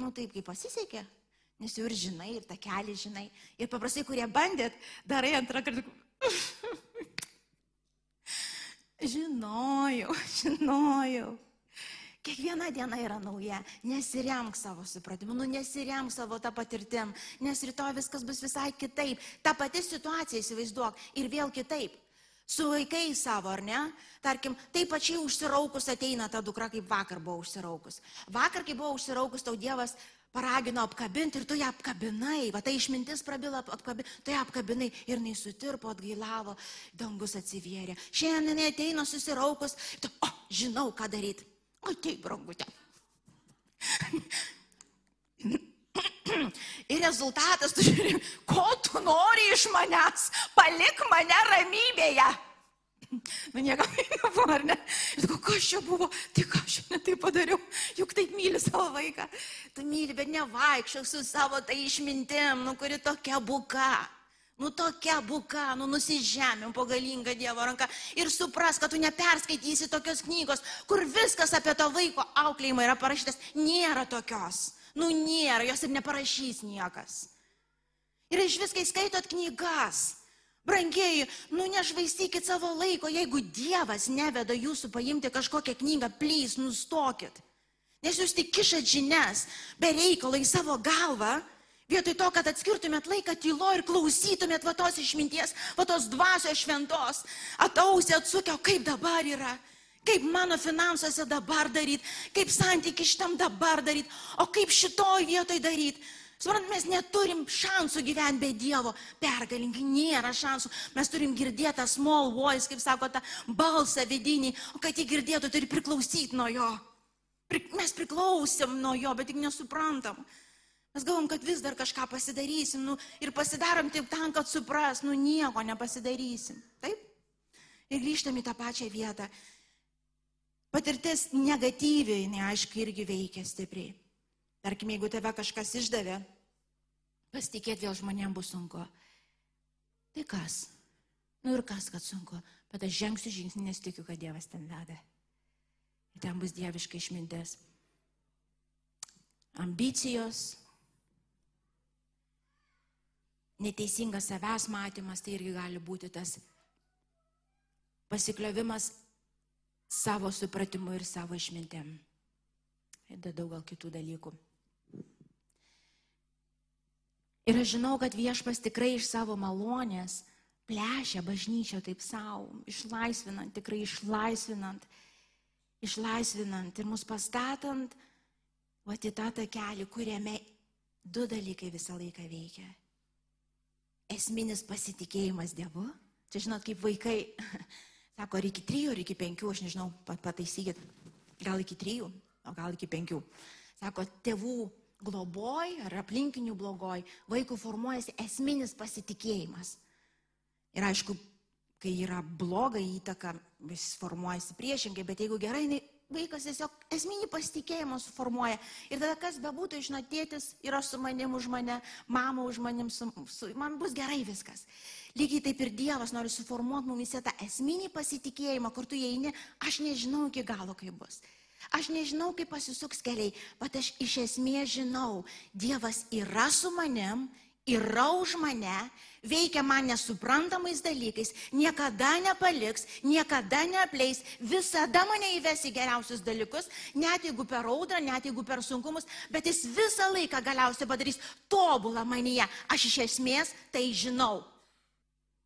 [SPEAKER 2] Nu taip, kaip pasisekė, nes jau ir žinai, ir tą kelią žinai. Ir paprastai, kurie bandėt, darai antrą kartą. žinojau, žinojau. Kiekviena diena yra nauja. Nesiremk savo supratimu, nu nesiremk savo tą patirtim, nes rytoj viskas bus visai kitaip. Ta pati situacija įsivaizduok ir vėl kitaip. Su vaikais savo, ar ne? Tarkim, taip pačiai užsiraukus ateina ta dukra, kaip vakar buvo užsiraukus. Vakar, kai buvo užsiraukus, tau Dievas paragino apkabinti ir tu ją apkabinai, va tai išmintis prabila, apkabi, tu ją apkabinai ir jinai sutirpo, atgailavo, dangus atsivėrė. Šiandien jinai ateina susiraukus, tu, o, žinau, ką daryti. Ateik, brangutė. Ir rezultatas, tu žiūri, ko tu nori iš manęs, palik mane ramybėje. Nu, niekam nebuvo, ar ne? Ir tu, kas čia buvo, ką aš ne tai padariau, juk taip myli savo vaiką. Tu myli, bet nevaikščiok su savo tai išmintim, nu, kuri tokia buka. Nu tokia buka, nu nusižemėm po galingą Dievo ranką ir supras, kad tu neperskaitysi tokios knygos, kur viskas apie to vaiko auklėjimą yra parašytas. Nėra tokios. Nu nėra, jos ir neparašys niekas. Ir iš viskai skaitot knygas. Brangieji, nu nešvaistykit savo laiko, jeigu Dievas neveda jūsų paimti kažkokią knygą, plys, nustokit. Nes jūs tik kišat žinias, be reikalo į savo galvą Vietoj to, kad atskirtumėt laiką tylo ir klausytumėt va tos išminties, va tos dvasios šventos, atausė atsukę, kaip dabar yra, kaip mano finansuose dabar daryti, kaip santyki šitam dabar daryti, o kaip šitoj vietoj daryti. Suprant, mes neturim šansų gyventi be Dievo, pergalingai nėra šansų. Mes turim girdėti tą small voice, kaip sako, tą balsą vidinį, o kad jį girdėtų, turi priklausyti nuo jo. Mes priklausom nuo jo, bet tik nesuprantam. Mes galvom, kad vis dar kažką pasidarysim nu, ir pasidarom tik tam, kad supras, nu nieko nepasidarysim. Taip? Ir grįžtam į tą pačią vietą. Patirtis negatyviai, neaišku, irgi veikia stipriai. Tarkim, jeigu tave kažkas išdavė, pasitikėti vėl žmonėms bus sunku. Tai kas? Nu ir kas, kad sunku. Bet aš žengsiu žingsnį, nes tikiu, kad Dievas ten veda. Ir ten bus dieviška išmintis. Ambicijos, neteisingas savęs matymas, tai irgi gali būti tas pasikliovimas savo supratimu ir savo išmintėm. Ir daug gal kitų dalykų. Ir aš žinau, kad viešpas tikrai iš savo malonės plešia bažnyčią taip savo, išlaisvinant, tikrai išlaisvinant, išlaisvinant ir mus pastatant, o į tą takelį, kuriame du dalykai visą laiką veikia esminis pasitikėjimas Dievu. Čia žinot, kaip vaikai, sako, ar iki trijų, ar iki penkių, aš nežinau, pataisykit, gal iki trijų, o gal iki penkių. Sako, tėvų globoj ar aplinkinių blogoj vaikų formuojasi esminis pasitikėjimas. Ir aišku, kai yra bloga įtaka, vis formuojasi priešingai, bet jeigu gerai, vaikas tiesiog esminį pasitikėjimą suformuoja. Ir tada kas bebūtų, žinot, tėtis yra su manim už mane, mama už manim, su, su, man bus gerai viskas. Lygiai taip ir Dievas nori suformuoti mumise tą esminį pasitikėjimą, kur tu įeini, aš nežinau iki galo, kaip bus. Aš nežinau, kaip pasisuks keliai, bet aš iš esmės žinau, Dievas yra su manim yra už mane, veikia man nesuprantamais dalykais, niekada nepaliks, niekada neapleis, visada mane įves į geriausius dalykus, net jeigu per audrą, net jeigu per sunkumus, bet jis visą laiką galiausiai padarys tobulą manyje. Aš iš esmės tai žinau.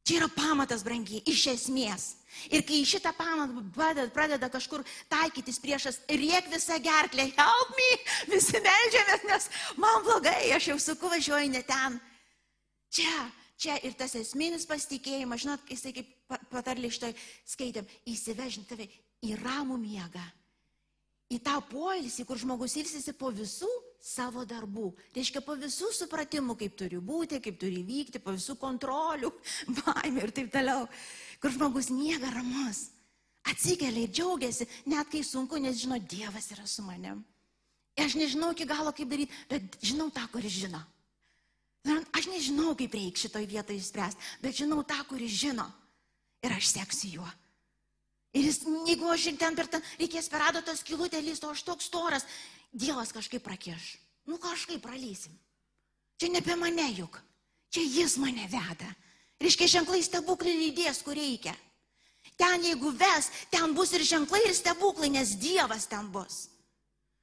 [SPEAKER 2] Čia yra pamatas, brangiai, iš esmės. Ir kai šitą pamatą pradeda, kažkur taikytis priešas, riek visą gerklę, help me, visi melžiamės, nes man blogai, aš jau suku važiuoju ne ten. Čia, čia ir tas esminis pasitikėjimas, žinot, jisai kaip patarlė šitoj skaitėm, įsivežint tave į ramų miegą, į tą poilsį, kur žmogus ilsisi po visų savo darbų. Tai reiškia, po visų supratimų, kaip turi būti, kaip turi vykti, po visų kontrolių, baimė ir taip toliau kur žmogus miega ramus, atsikelia ir džiaugiasi, net kai sunku, nes žino, Dievas yra su manim. Aš nežinau iki galo, kaip daryti, bet žinau tą, kuris žino. Aš nežinau, kaip reikia šitoj vietoje išspręsti, bet žinau tą, kuris žino. Ir aš seksiu juo. Ir jis, jeigu aš ir ten per ten reikės per adatos kilutę lysto, aš toks storas, Dievas kažkaip prakieš. Nu kažkaip pralysim. Čia ne apie mane juk. Čia jis mane veda. Reiškia, ženklai stebuklai lydės, kur reikia. Ten jeigu ves, ten bus ir ženklai, ir stebuklai, nes Dievas ten bus.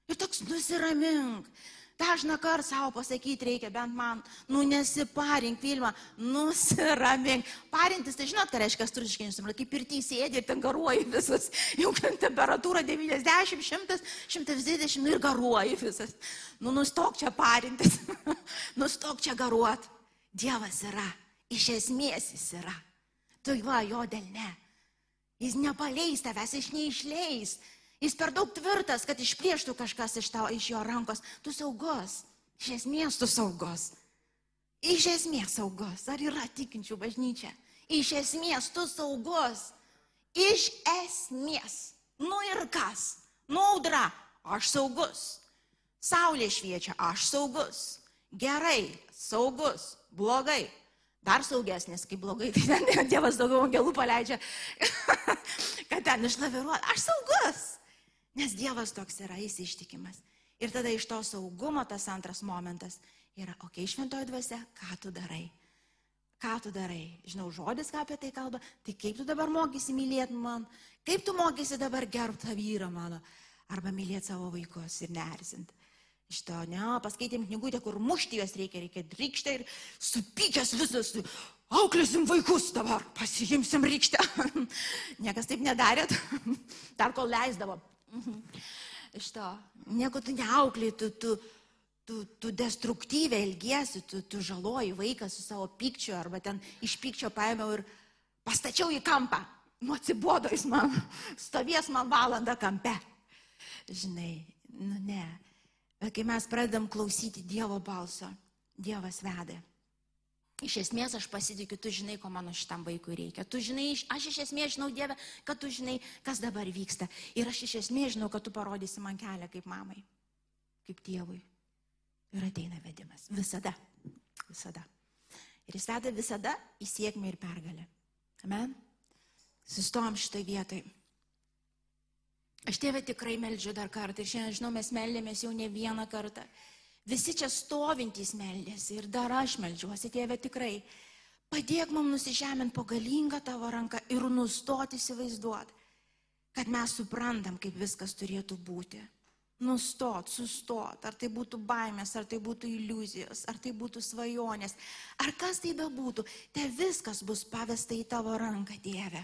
[SPEAKER 2] Ir toks nusiramink. Dažną kartą savo pasakyti reikia, bent man, nu nesiparink filmą, nusiramink. Parintis, tai žinot, ką reiškia stručiškai instrumentai, kaip ir teisėdė, ir ten garuoji visas, jau ten temperatūra 90, 100, 120 ir garuoji visas. Nu nustok čia parintis, nustok čia garuot. Dievas yra. Iš esmės jis yra. Tu va, jo dėl ne. Jis nepaleis tavęs, jis neišleis. Jis per daug tvirtas, kad išplėštų kažkas iš, tavo, iš jo rankos. Tu saugus. Iš esmės tu saugus. Iš esmės saugus. Ar yra tikinčių bažnyčia? Iš esmės tu saugus. Iš esmės. Nu ir kas? Naudra. Aš saugus. Saulė šviečia. Aš saugus. Gerai. Saugus. Blogai dar saugesnis, kaip blogai, tai ten Dievas daugiau angelų paleidžia, kad ten išlaviruot. Aš saugus, nes Dievas toks yra, jis ištikimas. Ir tada iš to saugumo tas antras momentas yra, okei, okay, šventoji dvasia, ką tu darai? Ką tu darai? Žinau, žodis, ką apie tai kalba, tai kaip tu dabar mokysi mylėti man? Kaip tu mokysi dabar gerbti tą vyrą mano? Arba mylėti savo vaikus ir nerzinti šito, ne, paskaitėm knygutę, kur mušti juos reikia, reikia rykštę ir supykęs visas, auklėsim vaikus dabar, pasiimsim rykštę. Niekas taip nedarėt, dar kol leisdavo. Šito, nieko tu neauklė, tu, tu, tu, tu destruktyviai elgiesi, tu, tu žaloji vaiką su savo pykčiu arba ten iš pykčio paėmiau ir pastačiau į kampą. Nu atsibodo jis man, stovės man valandą kampe. Žinai, nu ne. Bet kai mes pradedam klausyti Dievo balso, Dievas veda. Iš esmės aš pasitikiu, tu žinai, ko mano šitam vaikui reikia. Tu žinai, aš iš esmės žinau Dievę, kad tu žinai, kas dabar vyksta. Ir aš iš esmės žinau, kad tu parodysi man kelią kaip mamai, kaip tėvui. Ir ateina vedimas. Visada. Visada. Ir jis veda visada į sėkmę ir pergalę. Amen. Sustom šitą vietą. Aš tėvę tikrai meldžiu dar kartą ir šiandien, žinau, mes meldėmės jau ne vieną kartą. Visi čia stovintys meldėsi ir dar aš meldžiuosi, tėvė tikrai. Padėk mums nusižemint po galingą tavo ranką ir nustoti įsivaizduoti, kad mes suprantam, kaip viskas turėtų būti. Nustot, sustot, ar tai būtų baimės, ar tai būtų iliuzijos, ar tai būtų svajonės, ar kas tai bebūtų, te viskas bus pavesta į tavo ranką, Dieve.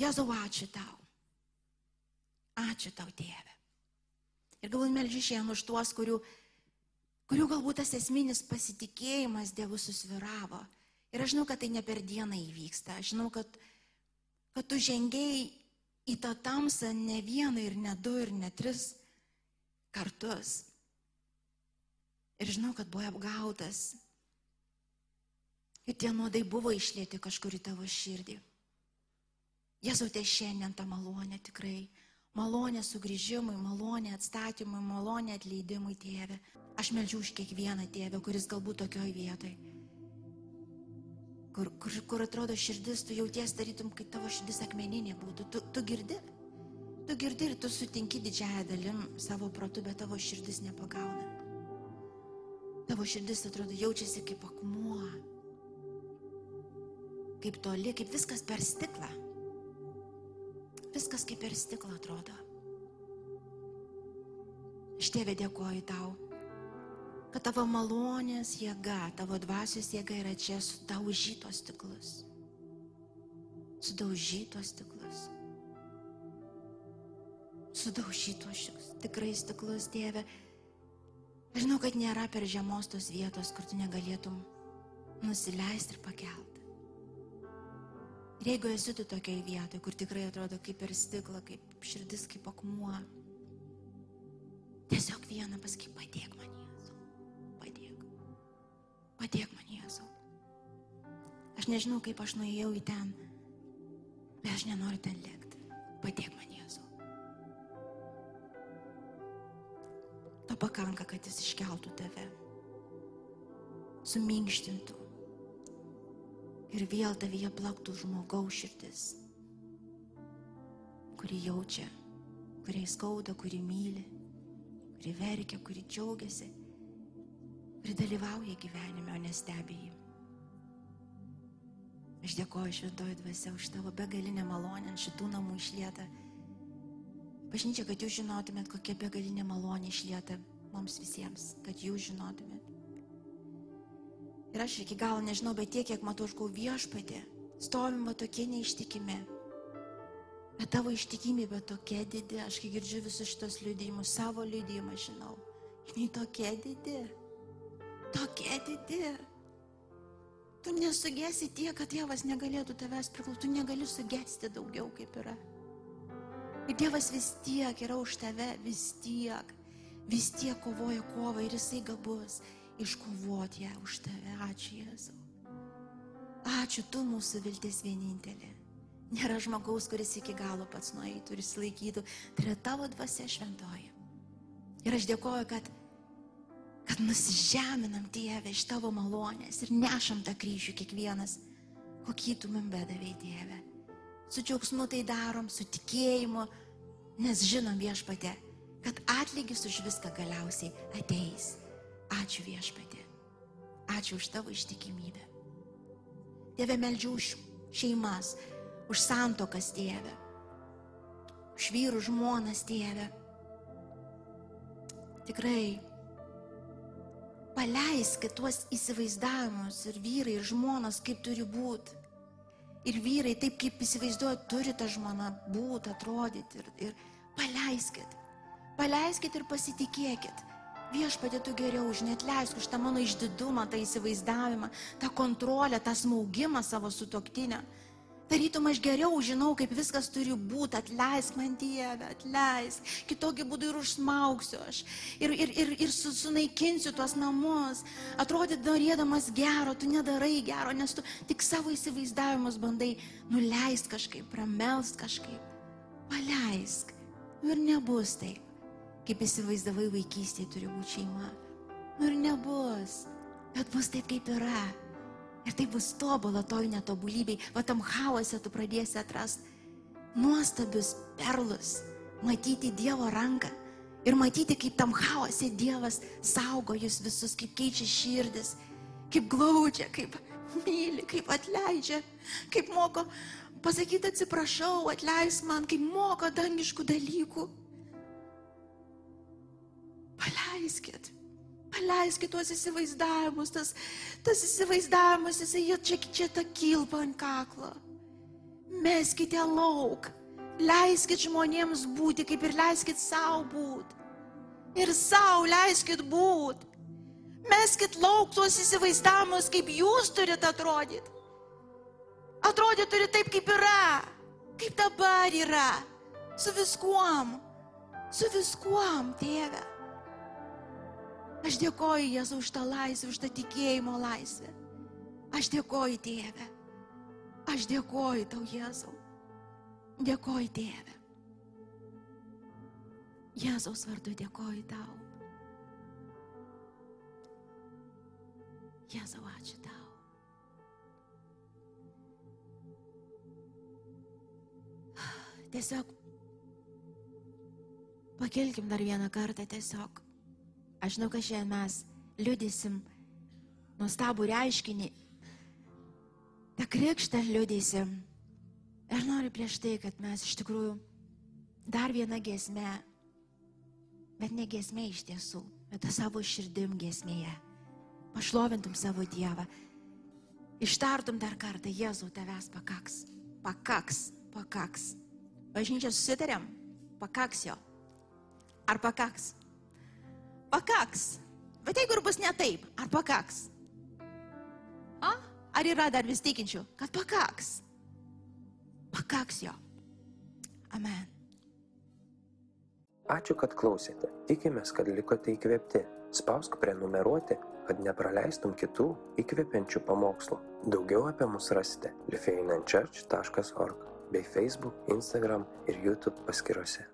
[SPEAKER 2] Jėzau, ačiū tau. Ačiū tau, Dieve. Ir galbūt melžiu šiandien už tuos, kurių, kurių galbūt tas esminis pasitikėjimas Dievu susviravo. Ir aš žinau, kad tai ne per dieną įvyksta. Aš žinau, kad, kad tu žengiai į tą tamsą ne vieną ir ne du ir ne tris kartus. Ir žinau, kad buvai apgautas. Ir tie nuodai buvo išlėti kažkur į tavo širdį. Jėzau, tai šiandien tą malonę tikrai. Malonė sugrįžimui, malonė atstatymui, malonė atleidimui, tėve. Aš melžiu už kiekvieną tėvę, kuris galbūt tokioj vietoj. Kur, kur, kur atrodo širdis, tu jauties tarytum, kai tavo širdis akmeninė būtų. Tu, tu girdi? Tu girdi ir tu sutinki didžiąją dalim savo protu, bet tavo širdis nepagauna. Tavo širdis atrodo jaučiasi kaip akmuo. Kaip toli, kaip viskas per stiklą. Viskas kaip per stiklą atrodo. Aš tėvė dėkoju tau, kad tavo malonės jėga, tavo dvasios jėga yra čia sudaužytos stiklus. Sudaužytos stiklus. Sudaužytos tikrai stiklus. Aš žinau, kad nėra per žemos tos vietos, kur tu negalėtum nusileisti ir pakelti. Jeigu esi tu tokiai vietoje, kur tikrai atrodo kaip per stiklą, kaip širdis, kaip akmuo, tiesiog vieną pasakyk, padėk man Jėzau, padėk, padėk man Jėzau. Aš nežinau, kaip aš nuėjau į ten, bet aš nenoriu ten likti. Padėk man Jėzau. To pakanka, kad jis iškeltų tave, suminkštintų ir vėl tavyje plaktų žmogaus širdis, kuri jaučia, kuriai skauda, kuri myli, kuri verkia, kuri džiaugiasi, kuri dalyvauja gyvenime, o nestebi jį. Aš dėkoju šventoji dvasia už tavo begalinę malonę ant šitų namų išlietą. Bažnyčia, kad jūs žinotumėt, kokia begalinė malonė išlieta mums visiems, kad jūs žinotumėt. Ir aš iki galo nežinau, bet tiek, kiek matau, aš gau viešpatė, stovim va tokie neištikimi. Bet tavo ištikimybė tokia didi, aš kai girdžiu visus šitos liudijimus, savo liudijimą žinau. Jinai tokia didi. Tokia didi. Tu nesugėsi tiek, kad Dievas negalėtų tavęs priklausyti, tu negali sugesti daugiau kaip yra. Ir Dievas vis tiek yra už tave, vis tiek, vis tiek kovoja kovą ir jisai gabus iškovoti ją už tave. Ačiū Jėzau. Ačiū tu mūsų viltis vienintelė. Nėra žmogaus, kuris iki galo pats nueitų ir išlaikytų. Tai yra tavo dvasia šventoji. Ir aš dėkoju, kad, kad nusižeminam Dievę iš tavo malonės ir nešam tą kryžių kiekvienas, kokį tu man bedavėjai Dievę. Su džiaugsmu tai darom, su tikėjimu, nes žinom viešpatė, kad atlygis už viską galiausiai ateis. Ačiū viešpatė. Ačiū už tavo ištikimybę. Dieve meldžiu už šeimas, už santokas Dieve, už vyrų žmonas Dieve. Tikrai paleiskit tuos įsivaizdavimus ir vyrai, ir žmonos, kaip turi būti. Ir vyrai taip, kaip įsivaizduoja, turi tą žmoną būti, atrodyti. Ir, ir paleiskit. Paleiskit ir pasitikėkit. Viešpatė tu geriau už net leisk už tą mano išdidumą, tą įsivaizdavimą, tą kontrolę, tą smaugimą savo sutoktinę. Tarytum aš geriau žinau, kaip viskas turi būti, atleisk man Dievę, atleisk, kitokį būdų ir užsmauksiu aš, ir, ir, ir, ir su, sunaikinsiu tuos namus, atrodyt norėdamas gero, tu nedarai gero, nes tu tik savo įsivaizdavimus bandai nuleist kažkaip, pramelst kažkaip, paleisk, ir nebus taip, kaip įsivaizdavai vaikystėje turi būti šeima, ir nebus, bet bus taip, kaip yra. Ir tai bus tobulą toj netobulybei, va tam chaose tu pradėsi atrasti nuostabius perlus, matyti Dievo ranką. Ir matyti, kaip tam chaose Dievas saugo jūs visus, kaip keičia širdis, kaip glaudžia, kaip myli, kaip atleidžia, kaip moko. Pasakyti atsiprašau, atleis man, kaip moko dangiškų dalykų. Paleiskit. Paleiskit tuos įsivaizdavimus, tas, tas įsivaizdavimas, jisai čia, čia ta kilpa ant kaklo. Meskite lauk, leiskit žmonėms būti, kaip ir leiskit savo būti. Ir savo leiskit būti. Meskit lauk tuos įsivaizdavimus, kaip jūs turite atrodyti. Atrodyti turi taip, kaip yra, kaip dabar yra, su viskuom, su viskuom, tėve. Aš dėkoju Jėzau už tą laisvę, už tą tikėjimo laisvę. Aš dėkoju Tėve. Aš dėkoju tau, Jėzau. Dėkoju Tėve. Jėzaus vardu dėkoju tau. Jėzau, ačiū tau. Tiesiog pakelkim dar vieną kartą tiesiog. Aš žinau, kad šiandien mes liudysim nuostabų reiškinį, tą krikštą liudysim. Ir noriu prieš tai, kad mes iš tikrųjų dar vieną gesmę, bet ne gesmė iš tiesų, bet tą savo širdim gesmėje. Pašlovintum savo Dievą. Ištartum dar kartą, Jėzau, tavęs pakaks. Pakaks, pakaks. Bažnyčia susitarėm, pakaks jo. Ar pakaks? Pakaks. Bet jeigu ir bus ne taip, ar pakaks? A? Ar yra dar vis tikinčių, kad pakaks? Pakaks jo. Amen.
[SPEAKER 1] Ačiū, kad klausėte. Tikimės, kad likote įkvėpti. Spausk prenumeruoti, kad nepraleistum kitų įkvepiančių pamokslų. Daugiau apie mus rasite lifeinanchurch.org bei Facebook, Instagram ir YouTube paskiruose.